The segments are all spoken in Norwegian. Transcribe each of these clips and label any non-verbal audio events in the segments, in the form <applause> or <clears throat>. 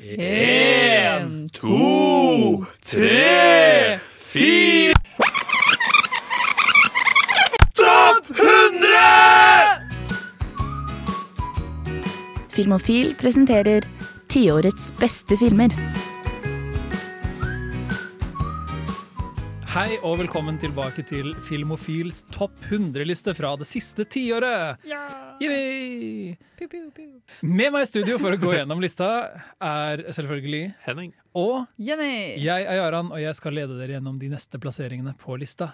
En, to, tre, fire Topp 100! Filmofil presenterer tiårets beste filmer. Hei og velkommen tilbake til Filmofils topp 100-liste fra det siste tiåret. Yippee! Med meg i studio for å gå gjennom lista er selvfølgelig Henning. Og Jenny! jeg er Jaran, og jeg skal lede dere gjennom de neste plasseringene på lista.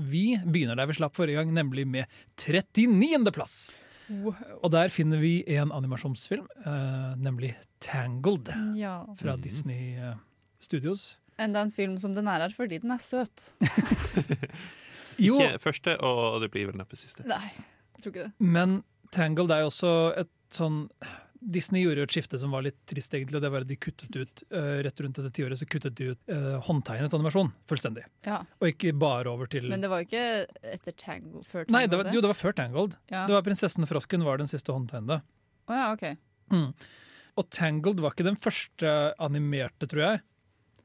Vi begynner der vi slapp forrige gang, nemlig med 39. plass. Og der finner vi en animasjonsfilm, uh, nemlig Tangled, Ja. fra Mhm. Disney Uh, Studios. Enda en film som den er her fordi den er søt. <laughs> Jo, Ikke første, og det blir vel neppe siste. Nei, jeg tror ikke det. Men Tangled er jo også et sånn Disney gjorde jo et skifte som var litt trist, egentlig. og Det var at de kuttet ut uh, Rett rundt dette tiåret så kuttet de ut uh, håndtegnet animasjon fullstendig. Ja. Og ikke bare over til Men det var jo ikke etter Tangled, før Tangled? Nei, det var, jo, det var før Tangled. Ja. Det var Prinsessen Frosken var den siste håndtegnede. Oh, ja, ok. Mm. Og Tangled var ikke den første animerte, tror jeg,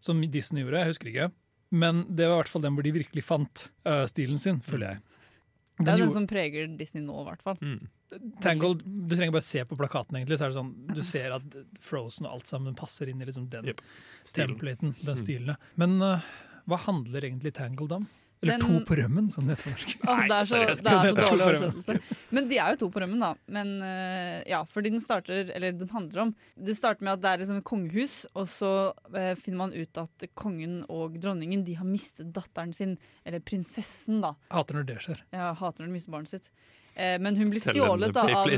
som Disney gjorde. Jeg husker ikke. Men det var i hvert fall den hvor de virkelig fant uh, stilen sin, føler jeg. Det er den gjorde- som preger Disney nå, i hvert fall. Mm. Tangled, Du trenger bare se på plakaten, egentlig, så er det sånn, du ser at Frozen og alt sammen passer inn i liksom den Yep. Templaten, den Mm. stilen. Mm. Men uh, hva handler egentlig Tangled om? Eller Den- To på rømmen, som det heter på norsk. Det, er så, <laughs> det er så dårlig oversettelse. Men de er jo to på rømmen, da. Men eh, ja, fordi den starter, eller den handler om Det starter med at det er liksom et kongehus, og så eh, finner man ut at kongen og dronningen de har mistet datteren sin, eller prinsessen, da. Hater når det skjer. Ja, hater når de mister barnet sitt. Eh, men hun blir stjålet av en <laughs>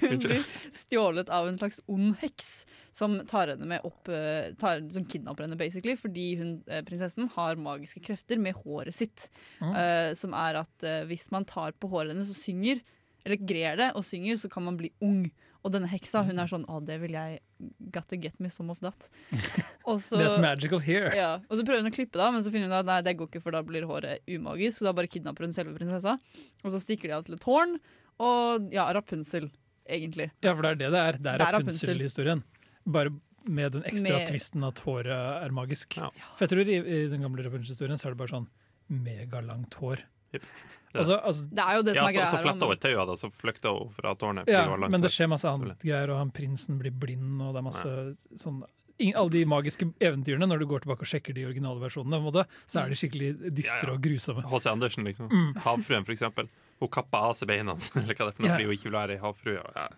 Hun blir stjålet av en slags ond heks som tar henne med opp eh, tar, Som kidnapper henne, basically, fordi hun, eh, prinsessen har magiske krefter med håret sitt. Mm. Uh, som er at uh, hvis man tar på håret hennes og synger, eller grer det og synger, så kan man bli ung. Og denne heksa hun er sånn Å, det vil jeg Gotta get me some of that. <laughs> Og så, That's magical hair. ja, og så prøver hun å klippe det av, men så finner hun at nei, det går ikke, for da blir håret umagisk. Så da bare kidnapper hun selve prinsessa. Og så stikker de av til et tårn. Og ja, Rapunsel, egentlig. Ja, for det er det det er. Det er er Rapunzel-historien. Bare med den ekstra Med- tvisten at håret er magisk. Ja. For jeg tror i, i den gamle Rapunsel-historien så er det bare sånn megalangt hår. Yep. <laughs> Altså, altså, Det er jo det Ja, som er så, greia så her. fletta da, hun et tau av det, så flykta hun fra tårnet. ja, men det skjer masse annet greier, og han prinsen blir blind, og det er masse sånn ing- alle de magiske eventyrene, når du går tilbake og sjekker de originale versjonene, måte, så er de skikkelig dystre Ja, ja. og grusomme. H.C. Andersen, liksom. Mm. Havfruen, for eksempel. Hun kappa av seg beina, <laughs> eller hva det er for noe, fordi hun ikke vil være ei havfrue. Ja.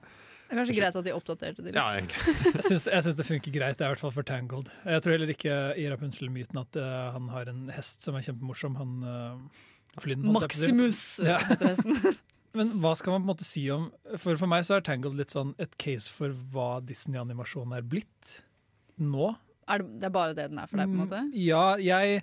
Det er kanskje greit at de oppdaterte det litt. ja. <laughs> Jeg syns det, jeg syns det funker greit, det er i hvert fall for Tangled. Jeg tror heller ikke i Rapunzel-myten at uh, han har en hest som er kjempemorsom. Han uh, Å. Maximus Ja. <laughs> Men hva skal man på en måte si om For for meg så er Tangled litt sånn et case for hva Disney-animasjon er blitt nå. Er det, det er bare det den er for deg, på en måte? Mm, Ja, jeg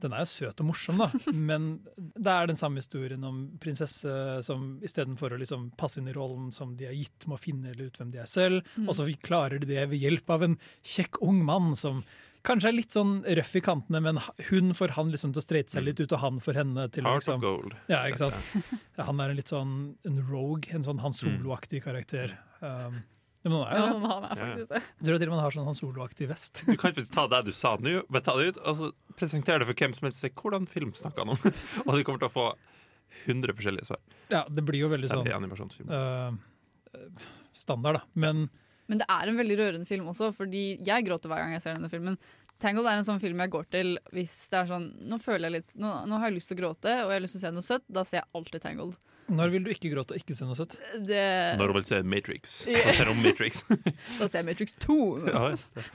Den er jo søt og morsom, da, <laughs> men det er den samme historien om prinsesse som istedenfor å liksom passe inn i rollen som de er gitt, må finne ut hvem de er selv, Mm. og så klarer de det ved hjelp av en kjekk ung mann som kanskje er litt sånn røff i kantene, men hun får han liksom til å streite seg litt ut, og han får henne til Heart liksom of gold. ja, ikke sant? <laughs> Ja, han er en litt sånn en rogue, en sånn Han Solo-aktig karakter. Um, men han er Ja, ja. han er faktisk det. Jeg tror til og med han har sånn Han Solo-aktig vest. Du kan faktisk ta det du sa nå, bare ta det ut, og så presentere det for hvem som helst. Se hvordan film snakker han om. <laughs> og du kommer til å få 100 forskjellige svar. Ja, det blir jo veldig Særlig sånn uh, standard, da. Men Men det er en veldig rørende film også, fordi jeg gråter hver gang jeg ser denne filmen. Tangled er en sånn film jeg går til hvis det er sånn Nå føler jeg litt Nå, nå har jeg lyst til å gråte, og jeg har lyst til å se noe søtt. Da ser jeg alltid Tangled. når vil du ikke gråte og ikke se noe søtt? Det, Når du vil se Matrix. Yeah. <laughs> Da ser om Matrix. <laughs> da ser jeg Matrix 2. ja,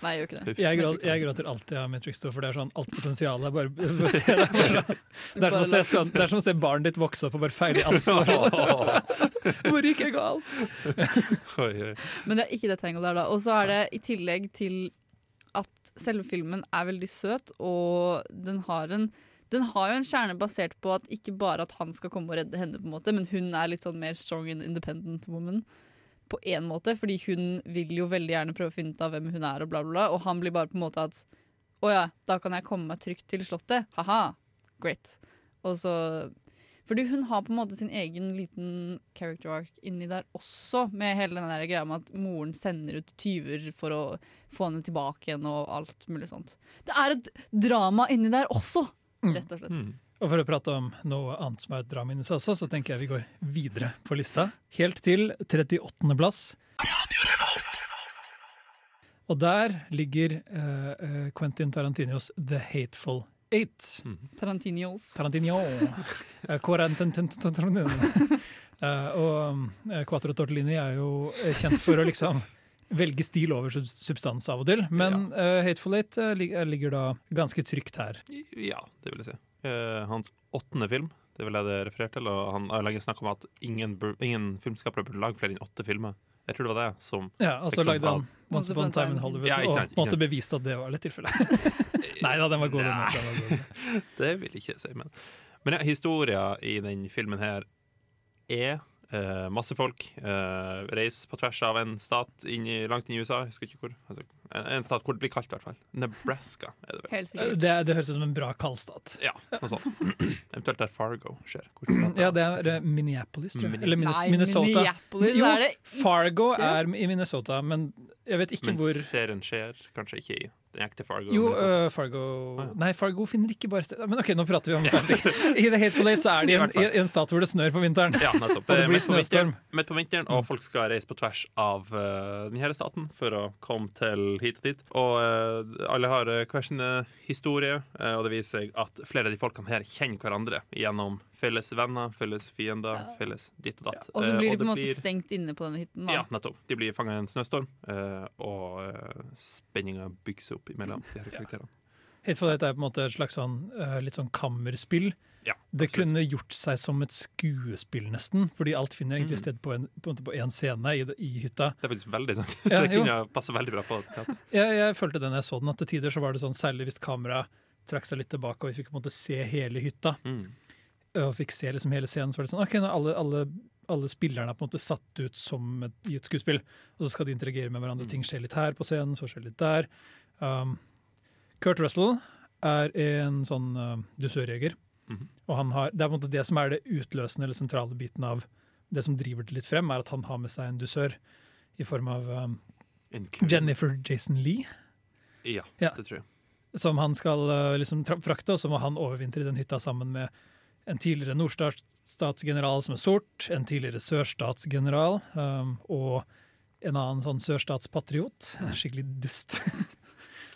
Nei, jeg gjør ikke det. Jeg, grå, jeg gråter alltid av Matrix 2, for det er sånn alt potensialet. Bare, bare se det. Bare, <laughs> det, er sånn, det er som å se barnet ditt vokse opp og bare feile i alt. Hvor gikk jeg galt? <laughs> Oi, oi. Men det er ikke det Tangled der, da. Og så er det i tillegg til at selve filmen er veldig søt, og den har en den har jo en kjerne basert på at ikke bare at han skal komme og redde henne, på en måte, men hun er litt sånn mer strong and independent woman. På én måte, fordi hun vil jo veldig gjerne prøve å finne ut av hvem hun er, og bla, bla, bla. Og han blir bare på en måte at Å ja, da kan jeg komme meg trygt til slottet. Ha-ha. Great. Og så Fordi hun har på en måte sin egen liten character arc inni der også, med hele den der greia med at moren sender ut tyver for å få henne tilbake igjen og alt mulig sånt. Det er et drama inni der også, rett og slett. Mm. Og for å prate om noe annet som er et drama inni seg også, så tenker jeg vi går videre på lista. Helt til 38. plass. Og der ligger eh, Quentin Tarantinos The Hateful Eight. Tarantinios. Tarantino. <laughs> Eh, Quarantin- Tarantino. <laughs> Og Quatro Quattro Tortellini er jo eh, kjent for å liksom <laughs> velge stil over substans av og til, men uh, Hateful Eight uh, ligger da ganske trygt her. Ja, det vil jeg si. Uh, hans åttende film, det vil jeg det referere til. Og han har lenge snakket om at ingen, ingen filmskapere burde lage flere enn åtte filmer. Jeg tror det var det som Ja, og så Liksom lagde han Once Upon a Time in Hollywood Ja, og sant, ikke sant. beviste at det var litt tilfellet. <laughs> Nei da, den var god. Den, den var god. <laughs> Det vil jeg ikke si, men Men ja, historia i den filmen her er eh, masse folk eh, reiser på tvers av en stat inn i, langt inn i USA. Husker ikke hvor. Altså, en, en stat hvor det blir kaldt, i hvert fall. Nebraska, er det vel. Det, det høres ut som en bra kaldstat. Ja, noe sånt. <laughs> Eventuelt der Fargo skjer. Ja, er det? det er Minneapolis, tror jeg. Min- Eller Minnes Nei, Minnesota. Minneapolis Jo, er det Fargo er i Minnesota, men jeg vet ikke Men hvor serien skjer kanskje ikke i den til Fargo. Jo, øh, Fargo ja. Nei, Fargo finner ikke bare sted Men OK, nå prater vi om <laughs> ferdig. I The Hateful Eight så er de en, i en stat hvor det snør på vinteren. Ja, nettopp. <laughs> Og det er blir snøstorm. midt på vinteren, og folk skal reise på tvers av uh, denne staten for å komme til hit og dit. Og uh, alle har eh, hver sin eh, historie, eh, og det viser seg at flere av de folkene her kjenner hverandre gjennom felles venner, felles fiender, Ja. felles ditt og datt. Og så Eh, blir de på en måte blir- stengt inne på denne hytten. Da. Ja, nettopp. De blir fanga i en snøstorm, eh, og uh, spenninga bygger seg opp imellom de her karakterene. for dette er på en måte et slags sånn, litt sånn kammerspill. Ja, Det kunne gjort seg som et skuespill, nesten, fordi alt finner egentlig Mm. sted på en scene i, i hytta. Det er faktisk veldig sant. <laughs> Ja, det jo. kunne passe veldig bra på teater. Jeg, jeg følte det når jeg så den, at til tider så var det sånn, særlig hvis kameraet trakk seg litt tilbake, og vi fikk på en måte se hele hytta, Mm. Og fikk se liksom hele scenen, så var det sånn, ok, alle, alle, alle spillerne er på en måte satt ut som et, i et skuespill, og så skal de interagere med hverandre. Mm. Ting skjer litt her på scenen, så skjer litt der. Um, Kurt Russell er en sånn uh, dusørjeger, Mhm. og han har, det er på en måte det som er det utløsende eller sentrale biten av det som driver det litt frem, er at han har med seg en dusør i form av um, Jennifer Jason Lee, Ja, Ja. det tror jeg. som han skal uh, liksom frakte, og så må han overvintre i den hytta sammen med en tidligere nordstatsgeneral som er sort, en tidligere sørstatsgeneral um, og en annen sånn sørstatspatriot. <laughs> Skikkelig dust. <laughs>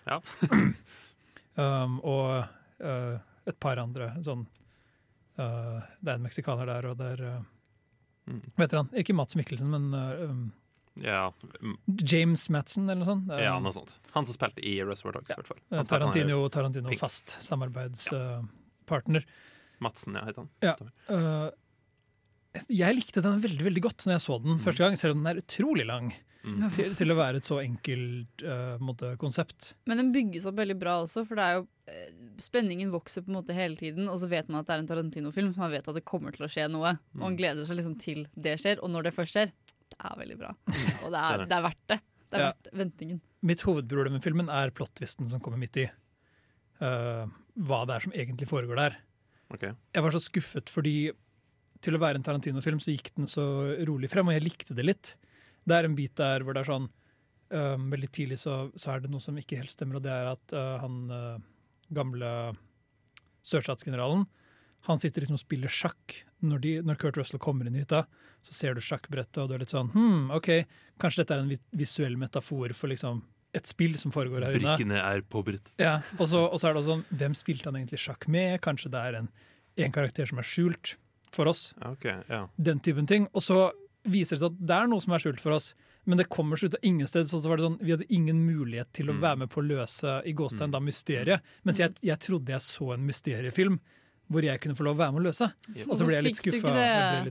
Ja. <clears throat> um, og uh, et par andre sånn uh, Det er en meksikaner der, og det er uh, Mm. Vet dere han? Ikke Mats Mikkelsen, men uh, um, Ja, mm, James Madsen, eller noe sånt. Ja, noe sånt. Han som spilte i Reservoir Dogs, uh, han er- Tarantino, Tarantino fast samarbeidspartner. Madsen, ja, heter han. Ja. Uh, jeg likte den veldig veldig godt når jeg så den første gang, selv om den er utrolig lang Mm. til, til å være et så enkelt uh, måte, konsept. Men den bygges opp veldig bra også, for det er jo eh, spenningen vokser på en måte hele tiden, og så vet man at det er en Tarantino-film, så man vet at det kommer til å skje noe. Og man Mm. gleder seg liksom til det skjer, og når det først skjer, det er veldig bra. <laughs> Og det er det. det er verdt det. Det er Ja. verdt ventingen. Mitt hovedproblem med filmen er plottvisten som kommer midt i. Uh, hva det er som egentlig foregår der. Ok. Jeg var så skuffet fordi til å være en Tarantino-film så gikk den så rolig frem, og jeg likte det litt. Det er en bit der hvor det er sånn um, Veldig tidlig så, så er det noe som ikke helt stemmer, og det er at uh, han uh, gamle sørstatsgeneralen han sitter liksom og spiller sjakk. Når, de, når Kurt Russell kommer inn i hytta, så ser du sjakkbrettet, og du er litt sånn hm, OK, kanskje dette er en visuell metafor for liksom et spill som foregår her inne. Brikkene er påberedt. Ja, og så, og så er det også sånn, hvem spilte han egentlig sjakk med? Kanskje det er en, en karakter som er skjult for oss. Okay, ja. Den typen ting. Og så viser det seg at det er noe som er skjult for oss, men det kommer seg ut av ingen sted. Så så var det sånn, vi hadde ingen mulighet til å Mm. være med på å løse i gåstein, da mysteriet. Mens jeg, jeg trodde jeg så en mysteriefilm hvor jeg kunne få lov å være med å løse. Og så ble jeg litt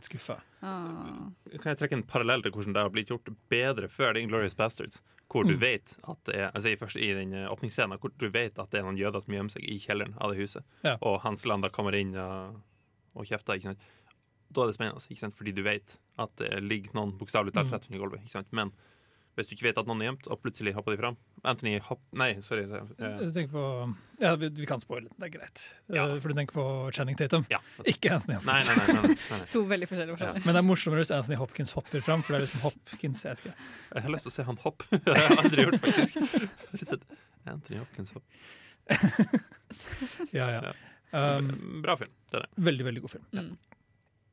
skuffa. Ah. Kan jeg trekke en parallell til hvordan det har blitt gjort bedre før The Inglorious Bastards? Hvor du Mm. vet at det er altså først, I den eh, åpningsscenen hvor du vet at det er noen jøder som gjemmer seg i kjelleren av det huset, Ja. og Hans Landa kommer inn og, og kjefter. ikke sant? Da er det spennende, ikke sant? fordi du vet at det ligger noen bokstavelig talt Mm. rett under gulvet. ikke sant? Men Hvis du ikke vet at noen er gjemt, og plutselig hopper de fram. Anthony Hopp... Nei, sorry. eh, Du tenker på Ja, vi, vi kan spoile, det er greit. Ja. Eh, For du tenker på Channing Tatum, Ja. ikke Anthony Hopkins. nei, nei. nei, nei, nei. <laughs> To veldig forskjellige forskjeller. Men det er morsommere hvis Anthony Hopkins hopper fram, for det er liksom Hopkins. Jeg ikke. Jeg har lyst til å se han hoppe. <laughs> Det har jeg aldri gjort, faktisk. Anthony Hopkins hopp. <laughs> Ja, ja. Ja. Um, Bra film. Det er det. veldig, veldig god film. Mm.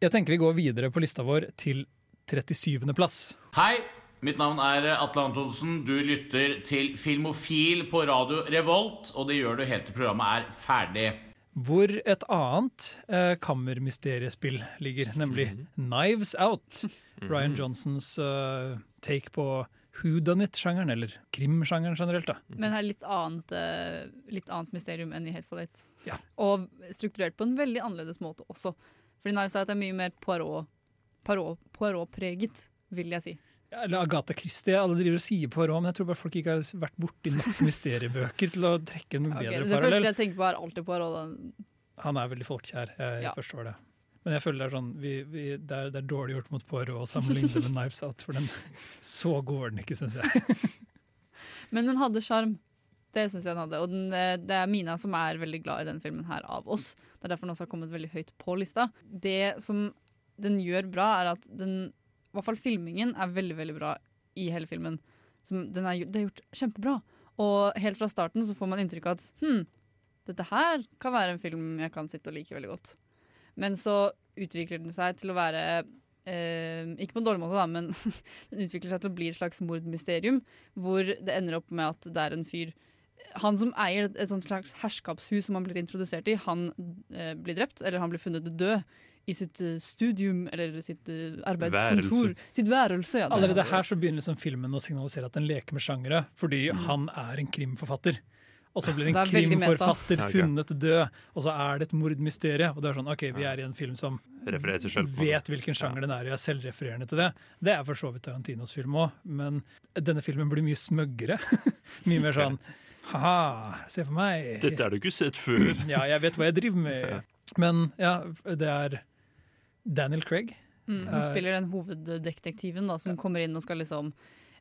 Jeg tenker vi går videre på lista vår til 37. plass. Hei, mitt navn er Atle Antonsen. Du lytter til Filmofil på radio Revolt, og det gjør du helt til programmet er ferdig. Hvor et annet eh, kammermysteriespill ligger, nemlig Knives Out. Ryan Johnsons uh, take på who done it-sjangeren, eller krimsjangeren generelt. da. Men det er litt annet, uh, litt annet mysterium enn i Hateful Eight. Ja. Og strukturert på en veldig annerledes måte også. Fordi Knives Out er mye mer Poirot- Poirot- Poirot-preget, vil jeg si. Ja, Eller Agatha Christie. Alle driver og sier på Rå, men jeg tror bare folk ikke har vært borti nok mysteriebøker til å trekke en bedre bedre det første parallell. jeg tenker på, er alltid på rå. Han er veldig folkekjær, jeg Ja. forstår det. Men jeg føler det er sånn vi, vi, det, er, det er dårlig gjort mot Poirot å sammenligne det med Knives Out, for den så går den ikke, syns jeg. <laughs> Men den hadde sjarm. Det syns jeg den hadde. Og den, eh, det er Mina som er veldig glad i denne filmen her av oss. Det er derfor den også har kommet veldig høyt på lista. Det som den gjør bra, er at den I hvert fall filmingen er veldig, veldig bra i hele filmen. Som den er, det er gjort kjempebra. Og helt fra starten så får man inntrykk av at hm, dette her kan være en film jeg kan sitte og like veldig godt. Men så utvikler den seg til å være eh, Ikke på en dårlig måte, da, men <laughs> den utvikler seg til å bli et slags mordmysterium. Hvor det ender opp med at det er en fyr Han som eier et sånt slags herskapshus som han blir introdusert i, han eh, blir drept, eller han blir funnet død. I sitt eh, studium, eller sitt eh, arbeidskontor. Værelse. Sitt værelse, ja. det- Allerede her så begynner liksom filmen å signalisere at den leker med sjangere, fordi han er en krimforfatter. Og så blir en er krimforfatter funnet død, og så er det et mordmysterium. Og det er sånn, ok, vi er i en film som vet hvilken sjanger den er og og er selvrefererende til det. Det er for så vidt Tarantinos film òg, men denne filmen blir mye smøggere. <laughs> mye mer sånn ha-ha, se på meg. Dette har du ikke sett før. Ja, jeg vet hva jeg driver med. Men ja, det er Daniel Craig. Mm, som Eh, spiller den hoveddetektiven da, som kommer inn og skal liksom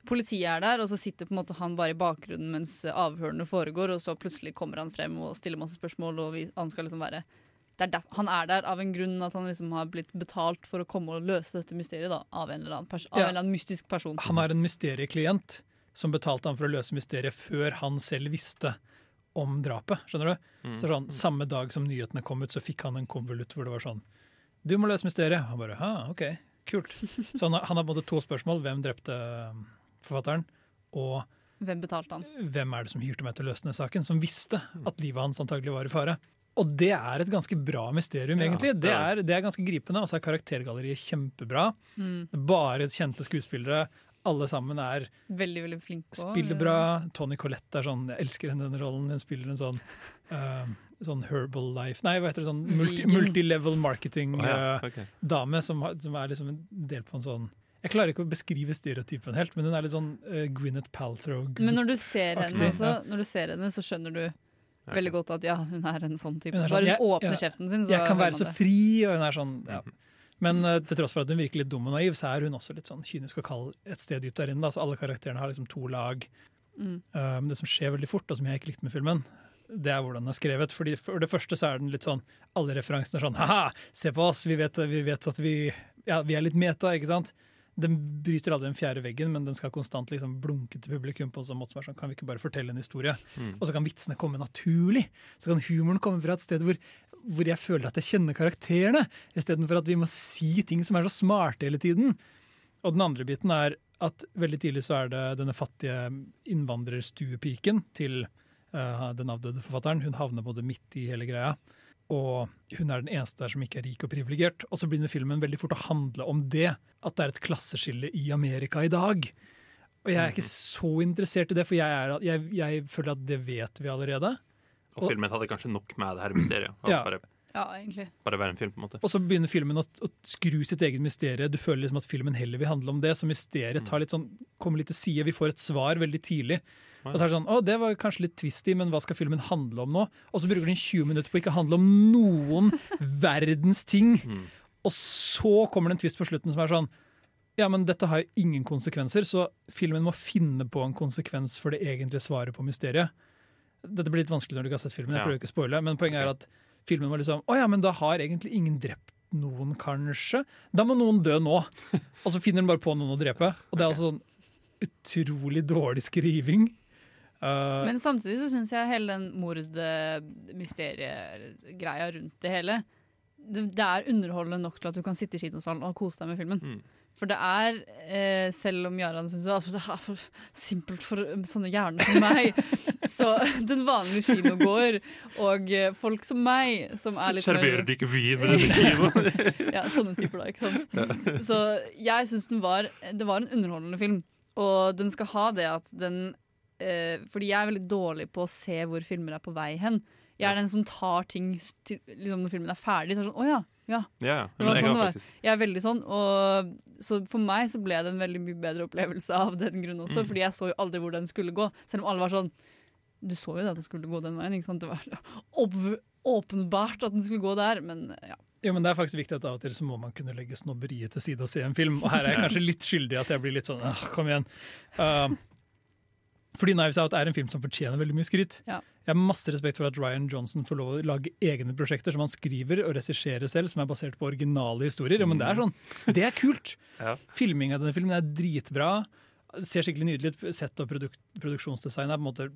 Politiet er der, og så sitter på en måte han bare i bakgrunnen mens avhørene foregår, og så plutselig kommer han frem og stiller masse spørsmål, og vi, han skal liksom være det er der, Han er der av en grunn at han liksom har blitt betalt for å komme og løse dette mysteriet da, av en eller annen, pers av Ja. en eller annen mystisk person. Han er en mysterieklient som betalte han for å løse mysteriet før han selv visste om drapet. skjønner du? Mm. Så sånn, Samme dag som nyhetene kom ut, så fikk han en konvolutt hvor det var sånn Du må løse mysteriet. Han bare ha, OK, kult. Så han har, han har både to spørsmål. Hvem drepte um, forfatteren? Og Hvem betalte han? hvem er det som hyrte meg til å løse denne saken? Som visste at livet hans antagelig var i fare. Og det er et ganske bra mysterium, Ja, egentlig. Det er det er ganske gripende. Og så er karaktergalleriet kjempebra. Mm. Bare kjente skuespillere. Alle sammen er Veldig, veldig flinke også. spiller bra. Tony Collette er sånn Jeg elsker henne denne rollen. Hun spiller en sånn uh, <laughs> Sånn Herbal Life Nei, hva heter det? Sånn multi, multilevel marketing-dame oh, ja, ok. som, som er liksom en del på en sånn Jeg klarer ikke å beskrive stereotypen helt, men hun er litt sånn uh, Gwyneth Paltrow. Men når du ser henne så, når du ser henne, så skjønner du veldig godt at ja, hun er en sånn type. Hun sånn, Bare jeg- hun åpner jeg- kjeften sin, så jeg kan være så fri, og hun er sånn ja. Men uh, til tross for at hun virker litt dum og naiv, så er hun også litt sånn kynisk og kald et sted dypt der inne. Da. Så alle karakterene har liksom to lag. Mm. Uh, men det som skjer veldig fort, og som jeg ikke likte med filmen, det er hvordan den er skrevet. Fordi For det første så er den litt sånn Alle referansene er sånn Ha-ha, se på oss! Vi vet, vi vet at vi Ja, vi er litt meta, ikke sant? Den bryter aldri den fjerde veggen, men den skal konstant liksom blunke til publikum på en sånn måte som er sånn Kan vi ikke bare fortelle en historie? Mm. Og så kan vitsene komme naturlig. Så kan humoren komme fra et sted hvor, hvor jeg føler at jeg kjenner karakterene, istedenfor at vi må si ting som er så smarte hele tiden. Og den andre biten er at veldig tidlig så er det denne fattige innvandrerstuepiken til den avdøde forfatteren. Hun havner både midt i hele greia. Og hun er den eneste der som ikke er rik og privilegert. Og så begynner filmen veldig fort å handle om det. At det er et klasseskille i Amerika i dag. Og jeg er ikke så interessert i det, for jeg, er, jeg, jeg føler at det vet vi allerede. Og filmen hadde kanskje nok med det her mysteriet. Ja. bare, Ja, egentlig. bare være en film, på en måte. Og så begynner filmen å, å skru sitt eget mysterium. Du føler liksom at filmen heller vil handle om det. Så mysteriet tar litt sånn, kommer litt til side. Vi får et svar veldig tidlig. Og så er det sånn, å, det var kanskje litt twisty, men hva skal filmen handle om nå? Og så bruker den 20 minutter på å ikke handle om noen <laughs> verdens ting. Mm. Og så kommer det en twist på slutten som er sånn ja, men dette har jo ingen konsekvenser, så filmen må finne på en konsekvens for det egentlige svaret på mysteriet. Dette blir litt vanskelig når du ikke har sett filmen, jeg prøver ikke å spoile, men poenget er at filmen var liksom Å ja, men da har egentlig ingen drept noen, kanskje? Da må noen dø nå. <laughs> Og så finner den bare på noen å drepe. Og det er altså sånn utrolig dårlig skriving. Uh, Men samtidig så syns jeg hele den mordmysteriegreia rundt det hele det, det er underholdende nok til at du kan sitte i kinosalen og kose deg med filmen. Mm. For det er, eh, selv om Jaran syns det er for simpelt for um, sånne hjerner som meg, <laughs> så <laughs> den vanlige kinogård og eh, folk som meg, som er litt mer ikke vin med denne kinoen? ja, sånne typer da, ikke sant? Så jeg syns den var Det var en underholdende film, og den skal ha det at den eh, Fordi jeg er veldig dårlig på å se hvor filmer er på vei hen. Jeg er den som tar ting til, liksom når filmen er ferdig. Så er det sånn, å ja, ja. Ja, ja. Det var sånn det var. Jeg er veldig sånn, og så for meg så ble det en veldig mye bedre opplevelse av den grunn også, Mm. fordi jeg så jo aldri hvor den skulle gå. Selv om alle var sånn Du så jo at den skulle gå den veien, ikke sant? Det var åpenbart at den skulle gå der, men ja. Jo, men Det er faktisk viktig at av og til så må man kunne legge snobberiet til side og se en film. Og her er jeg kanskje litt skyldig at jeg blir litt sånn kom igjen. Uh, fordi Knives Out er en film som fortjener veldig mye skryt. Ja. Jeg har masse respekt for at Ryan Johnson får lov å lage egne prosjekter som han skriver og regisserer selv, som er basert på originale historier. Ja, men det er sånn, det er kult! <laughs> Ja. Filming av denne filmen er dritbra. Ser skikkelig nydelig ut. Sett og produk produksjonsdesign er på en måte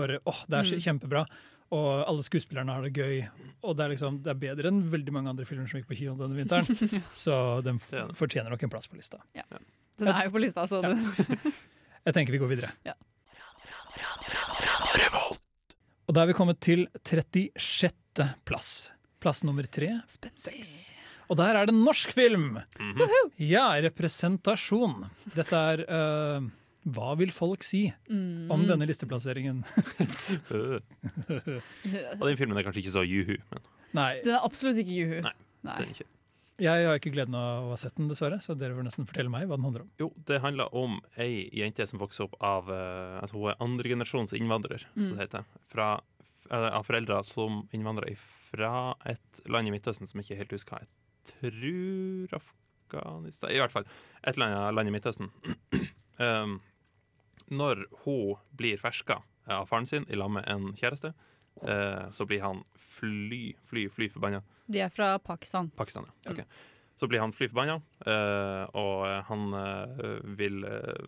bare åh, det er Mm. kjempebra. Og alle skuespillerne har det gøy. Og det er, liksom, det er bedre enn veldig mange andre filmer som gikk på kino denne vinteren. <laughs> Så den er fortjener nok en plass på lista. Ja. Den er jo på lista, så Ja. <laughs> Jeg tenker vi går videre. Ja. Og da er vi kommet til 36. plass. Plass nummer tre. Seks. Og der er det norsk film! Ja, representasjon. Dette er uh, Hva vil folk si Mm. om denne listeplasseringen? <laughs> Og den filmen er kanskje ikke så juhu, men Nei, Den er absolutt ikke Juhu. Nei. Nei. den er ikke. Jeg har ikke gleden av å ha sett den, dessverre, så dere får nesten fortelle meg hva den handler om. Jo, det handler om ei jente som vokser opp av eh, altså Hun er andregenerasjons innvandrer, Mm. som det heter. Fra, eh, av foreldre som innvandrer fra et land i Midtøsten som jeg ikke helt husker hva jeg tror Afghanistan I hvert fall et eller annet land i Midtøsten. <clears throat> um, når hun blir ferska av faren sin i lag med en kjæreste, eh, så blir han fly, fly, fly forbanna. De er fra Pakistan. Pakistan, ja. Ok. Så blir han fly forbanna, eh, og han eh, vil eh,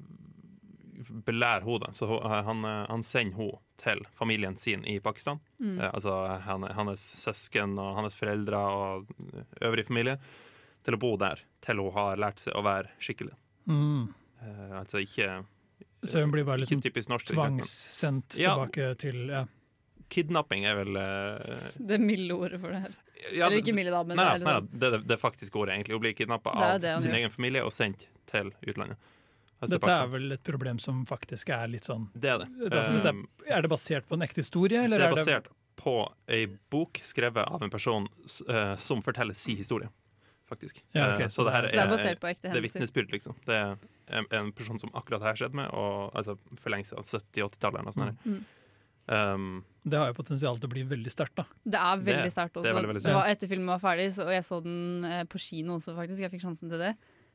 belære henne. Så han, eh, han sender henne til familien sin i Pakistan. Mm. Eh, altså han, hans søsken og hans foreldre og øvrig familie. Til å bo der til hun har lært seg å være skikkelig. Mm. Eh, altså ikke Så hun blir bare liksom tvangssendt tvangssendt Ja. tilbake til ja. Kidnapping er vel uh, Det milde ordet for det her. ja, Eller ikke milde, da, men nei, det nei, liksom- det, det, det faktiske ordet, egentlig. Å bli kidnappa av det sin gjør. egen familie og sendt til utlandet. Altså, Dette er vel et problem som faktisk er litt sånn Det er det. Det er altså- Eh, dette Er det basert på en ekte historie, eller det er er det basert på ei bok skrevet av en person eh, som forteller si historie, faktisk. Ja, okay. uh, så så det her det Så det er basert på ekte det er hendelser. vitnesbyrd, liksom. Det er en, en person som akkurat har skjedd med, og, altså for lenge siden, 70-80-tallet eller noe sånt. Mm. Um, Det har jo potensial til å bli veldig sterkt, da. Det er veldig sterkt også. det veldig, veldig Det var etter filmen var ferdig, så, og jeg så den eh, på kino også, faktisk. Jeg fikk sjansen til det.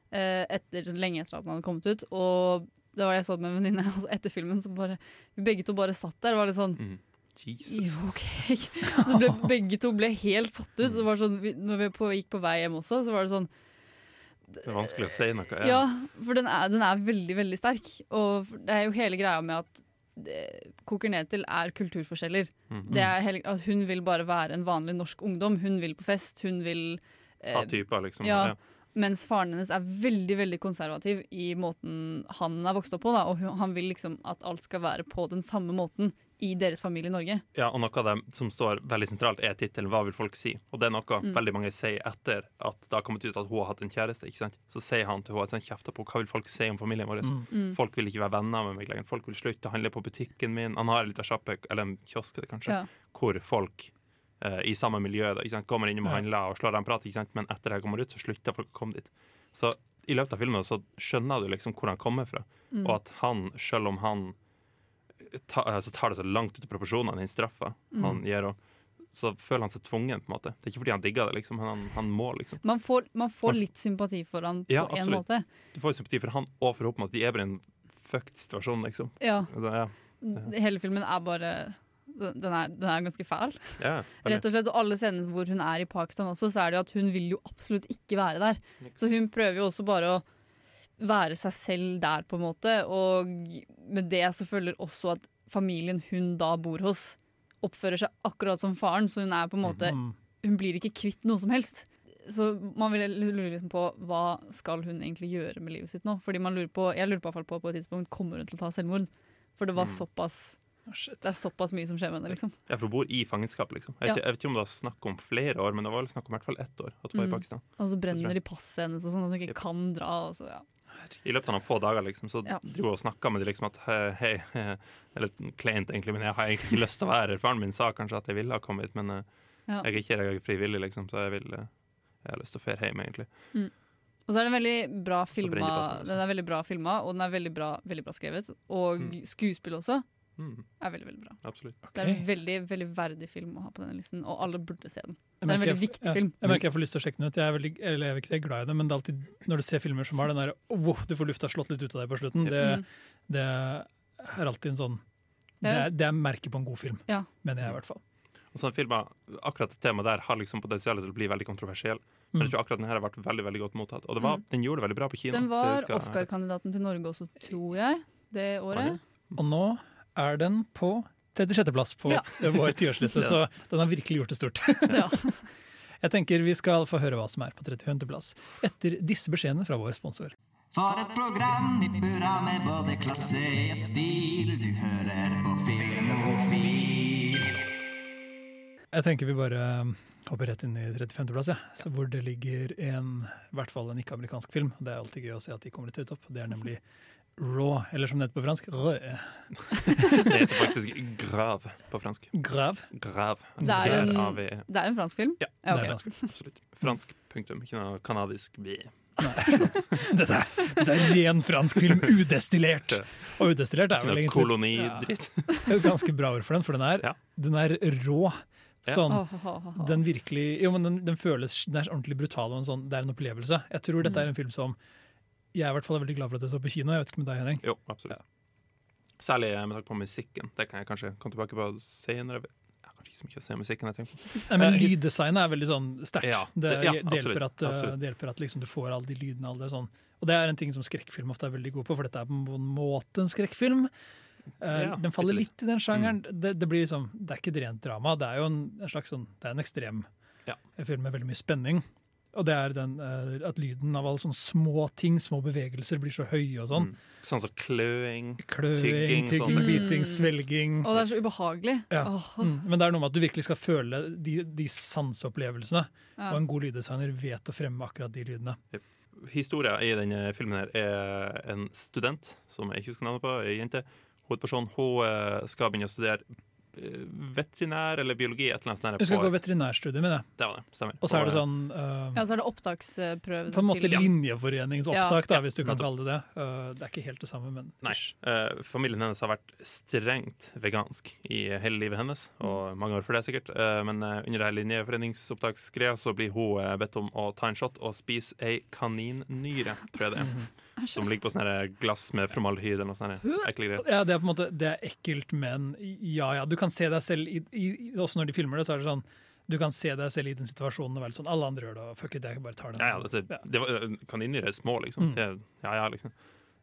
Eh, etter, lenge etter at den hadde kommet ut. Og det var det jeg så med en venninne. <laughs> Altså etter filmen så bare Vi begge to bare satt der og var litt sånn mm, Jesus. Jo, okay. <laughs> Så ble, begge to ble helt satt ut. Det var sånn, vi, når vi på, gikk på vei hjem også, så var det sånn Det er vanskelig å si noe. Ja, for den er, den er veldig, veldig sterk. Og det er jo hele greia med at koker ned til er kulturforskjeller. Mhm. Det er hele, at hun vil bare være en vanlig norsk ungdom. Hun vil på fest, hun vil Ha eh, typer, liksom. ja. Ja. Mens faren hennes er veldig veldig konservativ i måten han er vokst opp på. Da, og han vil liksom at alt skal være på den samme måten i deres familie i Norge. Ja, og noe av det som står veldig sentralt, er tittelen 'Hva vil folk si?' Og det er noe Mm. veldig mange sier etter at det har kommet ut at hun har hatt en kjæreste. ikke sant? Så sier han til henne at han kjefter på 'Hva vil folk si om familien vår?' Mm. Mm. Folk vil ikke være venner med meg lenger. Folk vil slutte å handle på butikken min. Han har en liten sjappe, eller en kiosk kanskje, Ja. hvor folk eh, i samme miljø da, ikke sant? kommer innom og handler og slår en prat, ikke sant? men etter det kommer ut, så slutter folk å komme dit. Så i løpet av filmen så skjønner du liksom hvor han kommer fra, Mm. og at han, selv om han ta, altså tar det så langt ut av proporsjonene, den straffa Mm. han gir henne, så føler han seg tvungen. på en måte Det er ikke fordi han digger det, liksom, men han, han må. liksom Man får, man får litt sympati for han på Ja, en absolutt. måte. Du får sympati for han og for henne, at de er bare i en fucked situasjon, liksom. Ja, Altså, ja, Hele filmen er bare Den den er, den er ganske fæl. ja, <laughs> Rett og slett, og alle scenene hvor hun er i Pakistan også, så er det jo at hun vil jo absolutt ikke være der. Så hun prøver jo også bare å være seg selv der, på en måte. Og med det så følger også at familien hun da bor hos, oppfører seg akkurat som faren. Så hun er på en måte Mm. Hun blir ikke kvitt noe som helst. Så man vil lurer liksom på hva skal hun egentlig gjøre med livet sitt nå? Fordi man lurer på, Jeg lurer på, i på på et tidspunkt kommer hun til å ta selvmord. For det var Mm. såpass Ah, shit. det er såpass mye som skjer med henne. liksom. Ja, for hun bor i fangenskap, liksom. Jeg vet, Ja. ikke, jeg vet ikke om det var snakk om flere år, men det var snakk om i hvert fall ett år. At hun var Mm. i Pakistan. Og så brenner de passet hennes, og sånn at hun ikke Yep. kan dra. Og så, ja. I løpet av noen få dager liksom, så Ja. driver hun og snakka med dem liksom at hei, <laughs> hei Det er litt kleint, egentlig, men jeg har egentlig ikke lyst til å være her. Faren min sa kanskje at jeg ville ha kommet hit, men eh, Ja. jeg er ikke her, jeg er frivillig, liksom, så jeg vil eh, jeg har lyst til å fære hjem, egentlig. Og så er den veldig bra filma, hennes. den er veldig bra filma, og den er veldig bra, veldig bra skrevet. Og Mm. skuespill også Mm, er veldig veldig bra. absolutt. Det er en veldig veldig verdig film å ha på denne listen, og alle burde se den. Det er en veldig jeg- viktig ja, film. Jeg merker jeg får lyst til å sjekke den ut. Jeg er veldig, eller jeg er ikke jeg glad i det, men det er alltid når du ser filmer som har den der wow, du får lufta slått litt ut av deg på slutten, det, Mm. det er alltid en sånn Det er- det er merket på en god film, Ja. mener jeg i hvert fall. Og sånne filmer, akkurat det temaet der har liksom potensial til å bli veldig kontroversiell. Men jeg Mm. tror akkurat den her har vært veldig veldig godt mottatt. Og det var, den gjorde det veldig bra på kino. Den var Oscar-kandidaten til Norge også, tror jeg, det året. Og nå er den på 36.-plass på Ja. <laughs> vår tiårsliste, så den har virkelig gjort det stort. <laughs> Ja. <laughs> Jeg tenker vi skal få høre hva som er på 35.-plass etter disse beskjedene fra vår sponsor. For et program i burra med både klasse og stil. Du hører på Filmofil. Jeg tenker vi bare um, hopper rett inn i 35.-plass, ja. Så hvor det ligger en, i hvert fall en ikke-amerikansk film. Det er alltid gøy å se at de kommer litt høyt opp. Det er nemlig Raw, eller som det heter på fransk, Rød. Det heter faktisk Grav på fransk. Grav. Grav. Det er en- G-R-A-V-E. Det er en fransk film? Ja, Ja, Det er er fransk film. Absolutt. Fransk punktum, ikke noe kanadisk B. Dette er, dette er ren fransk film, udestillert. Og udestillert er vel egentlig kolonidritt. et ganske bra ord for den, for den er, Ja. den er rå. Sånn, den virkelig Jo, men den, den føles Den er ordentlig brutal, og en sånn, det er en opplevelse. Jeg tror dette er en film som Jeg er i hvert fall veldig glad for at jeg så på kino. Jeg vet ikke med deg, Henning. Jo, absolutt. Særlig med tanke på musikken. Det kan jeg kanskje komme tilbake på senere. Jeg har kanskje ikke så mye å se musikken. jeg tenker. Nei, men Eh, Lyddesignet er veldig sånn sterkt. Ja, det, ja, det hjelper at, uh, det hjelper at liksom du får alle de lydene. Alle det, sånn. Og det er en ting som skrekkfilm ofte er veldig god på, for dette er på en måte en skrekkfilm. Eh, Ja, den faller bitte litt i den sjangeren. Det, det, blir liksom, det er ikke et rent drama, det er jo en, en slags sånn, det er en ekstrem Ja. film med veldig mye spenning. Og det er den, uh, at lyden av alle sånne små ting, små bevegelser, blir så høye og sånn. Mm. Sånn som kløing. Kløing, Tygging, tygging, sånn. biting, Mm. svelging. Og det er så ubehagelig. Ja. Oh. Mm, men det er noe med at du virkelig skal føle de, de sanseopplevelsene. ja. Og en god lyddesigner vet å fremme akkurat de lydene. Historia i denne filmen her er en student som jeg ikke husker navnet på, ei jente. Hovedpersonen hun eh, skal begynne å studere veterinær eller biologi. et eller annet sånt. Du skal på- gå veterinærstudiet med det. Det var det, stemmer. Og så er det eh, sånn uh, Ja, så er det opptaksprøve. på en måte linjeforeningsopptak, linjeforeningsopptak, da, hvis du kan kalle det det. Uh, det er ikke helt det samme, men Nei. Uh, familien hennes har vært strengt vegansk i hele livet hennes, og mange år for det sikkert. Eh, men eh, under det her linjeforeningsopptaksgreia så blir hun eh, bedt om å ta en shot og spise ei kaninnyre, tror jeg det er. Som ligger på sånne her glass med formaldehyd eller noe sånt ekle greier. Ja, det er på en måte Det er ekkelt, men ja ja. Du kan se deg selv i, i, Også når de filmer det, så er det sånn Du kan se deg selv i den situasjonen og være sånn Alle andre gjør det, og fuck it, jeg bare tar den. Ja, ja, det, det var, kaniner er små, liksom. Mm. Det, ja, ja, liksom.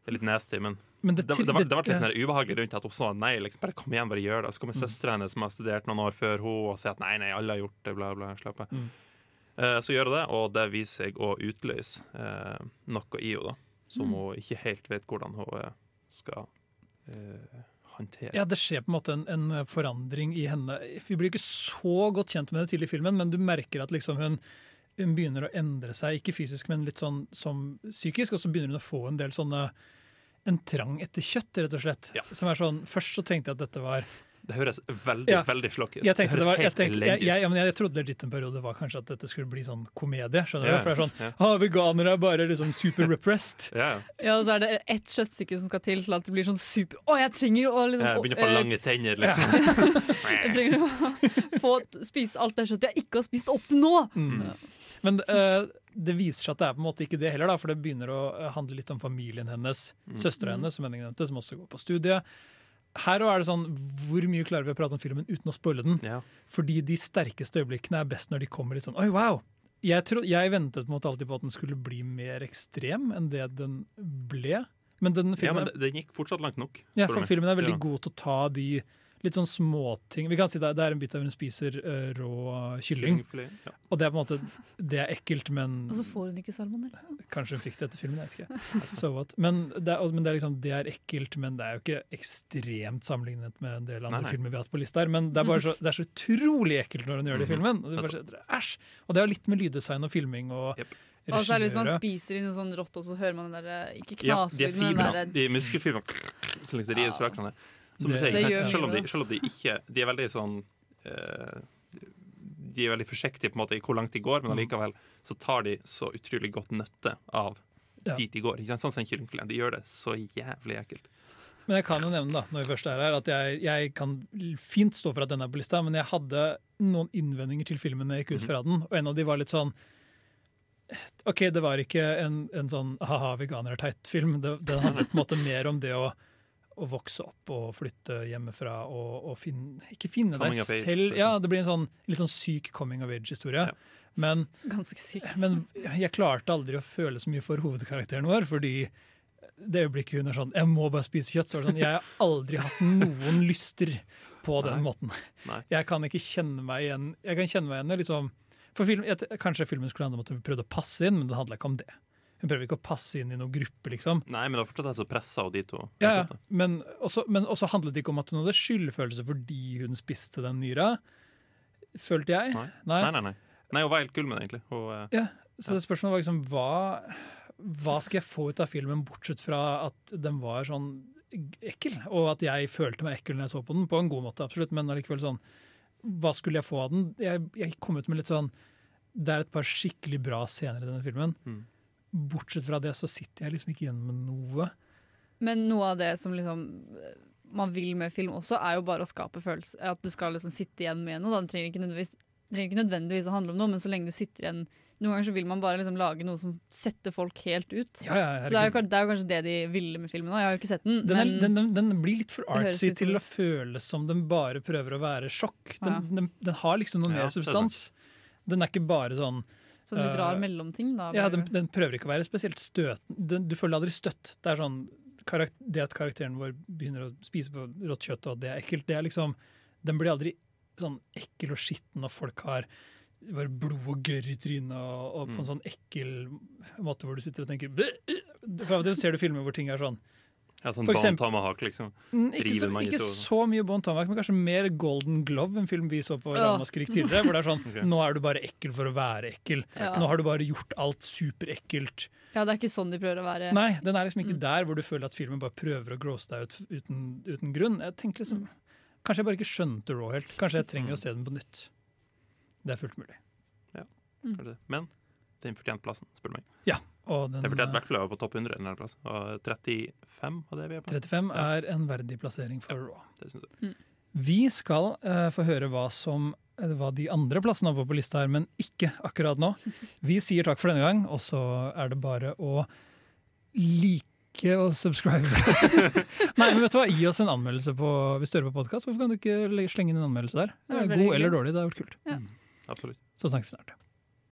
Det er litt nasty, men Men det, det, var, det ble litt sånn ubehagelig rundt at hun sa nei. liksom, Bare kom igjen, bare gjør det. Så kommer Mm. søstera hennes som har studert noen år før hun og sier at nei, nei, alle har gjort det, bla, bla, slapp av. Mm. Uh, så gjør hun det, og det viser seg å utløse uh, noe i henne, da. Som Mm. hun ikke helt vet hvordan hun eh, skal eh, håndtere. Ja, det skjer på en måte en, en forandring i henne. Vi blir ikke så godt kjent med det tidlig i filmen, men du merker at liksom hun, hun begynner å endre seg, ikke fysisk, men litt sånn som psykisk, og så begynner hun å få en del sånne en trang etter kjøtt, rett og slett. Ja. Som er sånn, Først så tenkte jeg at dette var Det høres veldig Ja. veldig slokk ut. Jeg tenkte det var, jeg, tenkte, jeg, jeg, ja, jeg trodde litt en periode var kanskje at dette skulle bli sånn komedie. skjønner yeah. du? For det er sånn, ja. ah, Veganere er bare liksom super repressed. <laughs> Ja, ja. Og så er det ett kjøttstykke som skal til til at det blir sånn super Å, jeg trenger å liksom Jeg begynner å få eh, lange tenner, <laughs> liksom. Jeg trenger å få spise alt det kjøttet jeg ikke har spist opp til nå! Mm. Men uh, det viser seg at det er på en måte ikke det heller, da, for det begynner å handle litt om familien hennes. Søstera hennes, som Henning nevnte, som også går på studiet. Her er det sånn, Hvor mye klarer vi å prate om filmen uten å spoile den? Ja. Fordi de sterkeste øyeblikkene er best når de kommer litt sånn Oi, wow! Jeg, tro, jeg ventet på alltid på at den skulle bli mer ekstrem enn det den ble. Men den ja, men den gikk fortsatt langt nok. ja, for filmen er veldig god til å ta de litt sånn småting. Vi kan si det, det er en bit der hun spiser uh, rå kylling. Ja. Og det er på en måte Det er ekkelt, men Og så får hun ikke salmonella. Kanskje hun fikk det etter filmen, jeg vet ikke. So what. Men, det er, men det, er liksom, det er ekkelt, men det er jo ikke ekstremt sammenlignet med en del andre Nei, nei. filmer vi har hatt på lista her. Men det er bare så, det er så utrolig ekkelt når hun gjør det i Mhm. filmen. Og det, er så- æsj! Og det har litt med lyddesign og filming og yep. Og særlig hvis man regi å gjøre. spiser i noe sånn rått, og så hører man den der Ikke Ja, de er knaselyden, men den der de muskelfibrene Så liksom de hverandre. Som du sier, selv, om de, selv om de ikke De er veldig sånn eh, De er veldig forsiktige på en måte i hvor langt de går, men Mm. allikevel så tar de så utrolig godt nøtte av Ja. dit de går. Sånn som en kyllingfilet. De gjør det så jævlig ekkelt. Men jeg kan jo nevne da, når vi først er her, at jeg, jeg kan fint stå for at den er på lista, men jeg hadde noen innvendinger til filmen jeg gikk ut fra den, og en av de var litt sånn OK, det var ikke en, en sånn ha-ha, veganer er teit-film. Det, det handler på en måte mer om det å, å vokse opp og flytte hjemmefra og, og finne Ikke finne Coming deg age, selv. Ja, det blir en sånn litt sånn syk coming of age-historie. Ja. Men men jeg klarte aldri å føle så mye for hovedkarakteren vår, fordi det øyeblikket hun er sånn 'Jeg må bare spise kjøtt', så er det sånn Jeg har aldri hatt noen lyster på den Nei. måten. Nei. Jeg kan ikke kjenne meg igjen Jeg kan kjenne meg igjen liksom for film, jeg, Kanskje filmen skulle handle om at hun prøvde å passe inn, men det handla ikke om det. Hun prøver ikke å passe inn i noen gruppe, liksom. Nei, men det er fortsatt jeg som pressa av de to. Ja, ja. Men også, men også handlet det ikke om at hun hadde skyldfølelse fordi hun spiste den nyra. Følte jeg. Nei. Nei, nei, nei. Nei, hun var helt gull med det, egentlig. Hun, eh, Ja, så det spørsmålet var liksom hva, hva skal jeg få ut av filmen, bortsett fra at den var sånn ekkel, og at jeg følte meg ekkel når jeg så på den, på en god måte, absolutt, men allikevel sånn Hva skulle jeg få av den? Jeg, jeg kom ut med litt sånn Det er et par skikkelig bra scener i denne filmen. Mm. Bortsett fra det så sitter jeg liksom ikke igjen med noe. Men noe av det som liksom eh, man vil med film også, er jo bare å skape følelse. At du skal liksom sitte igjen med noe. Da. Det trenger ikke, nødvendigvis, trenger ikke nødvendigvis å handle om noe, men så lenge du sitter igjen Noen ganger så vil man bare liksom lage noe som setter folk helt ut. Ja, ja, Så det er, jo, det er jo kanskje det de ville med filmen òg. Jeg har jo ikke sett den. Den, er, men den, den, den blir litt for artsy til å føles som den bare prøver å være sjokk. Den, Ja. den, den har liksom noe Ja, mer er substans. Den er ikke bare sånn sånn litt rar mellom mellomting, da. Ja, den, den prøver ikke å være spesielt støtende. Du føler aldri støtt. Det er sånn, det at karakteren vår begynner å spise på rått kjøtt, og det er ekkelt, det er liksom Den blir aldri sånn ekkel og skitten når folk har bare blod og gørr i trynet, og, og på en sånn ekkel måte hvor du sitter og tenker «Bæ!» For av og til ser du filmer hvor ting er sånn ja, sånn Bone Tomahawk, liksom. Mm, Ikke, så, ikke så mye Bon Tomahawk, men kanskje mer Golden Glove, en film vi så på Ja. Ramaskrik tidligere. Hvor det er sånn <laughs> okay. Nå er du bare ekkel for å være ekkel. Ja. Nå har du bare gjort alt superekkelt. ja, det er ikke sånn de prøver å være. Nei, den er liksom ikke Mm. der hvor du føler at filmen bare prøver å grosse deg ut uten, uten grunn. Jeg tenkte liksom Kanskje jeg bare ikke skjønte Raw helt. Kanskje jeg trenger Mm. å se den på nytt. Det er fullt mulig. Kanskje det. Men den fortjente plassen, spør du meg. Ja, den Den fortjente i eh, å være på topp 100 en plass. Og 35 av det vi er på. 35 Ja. er en verdig plassering for Raw. Det synes jeg. Vi skal uh, få høre hva som var hva de andre plassene var på lista her, men ikke akkurat nå. <laughs> Vi sier takk for denne gang, og så er det bare å like og subscribe. <laughs> Nei, men vet du hva? Gi oss en anmeldelse på, hvis du hører på podkast. Hvorfor kan du ikke slenge inn en anmeldelse der? Det var God eller dårlig, det har vært kult. Absolutt. Så snakkes vi snart.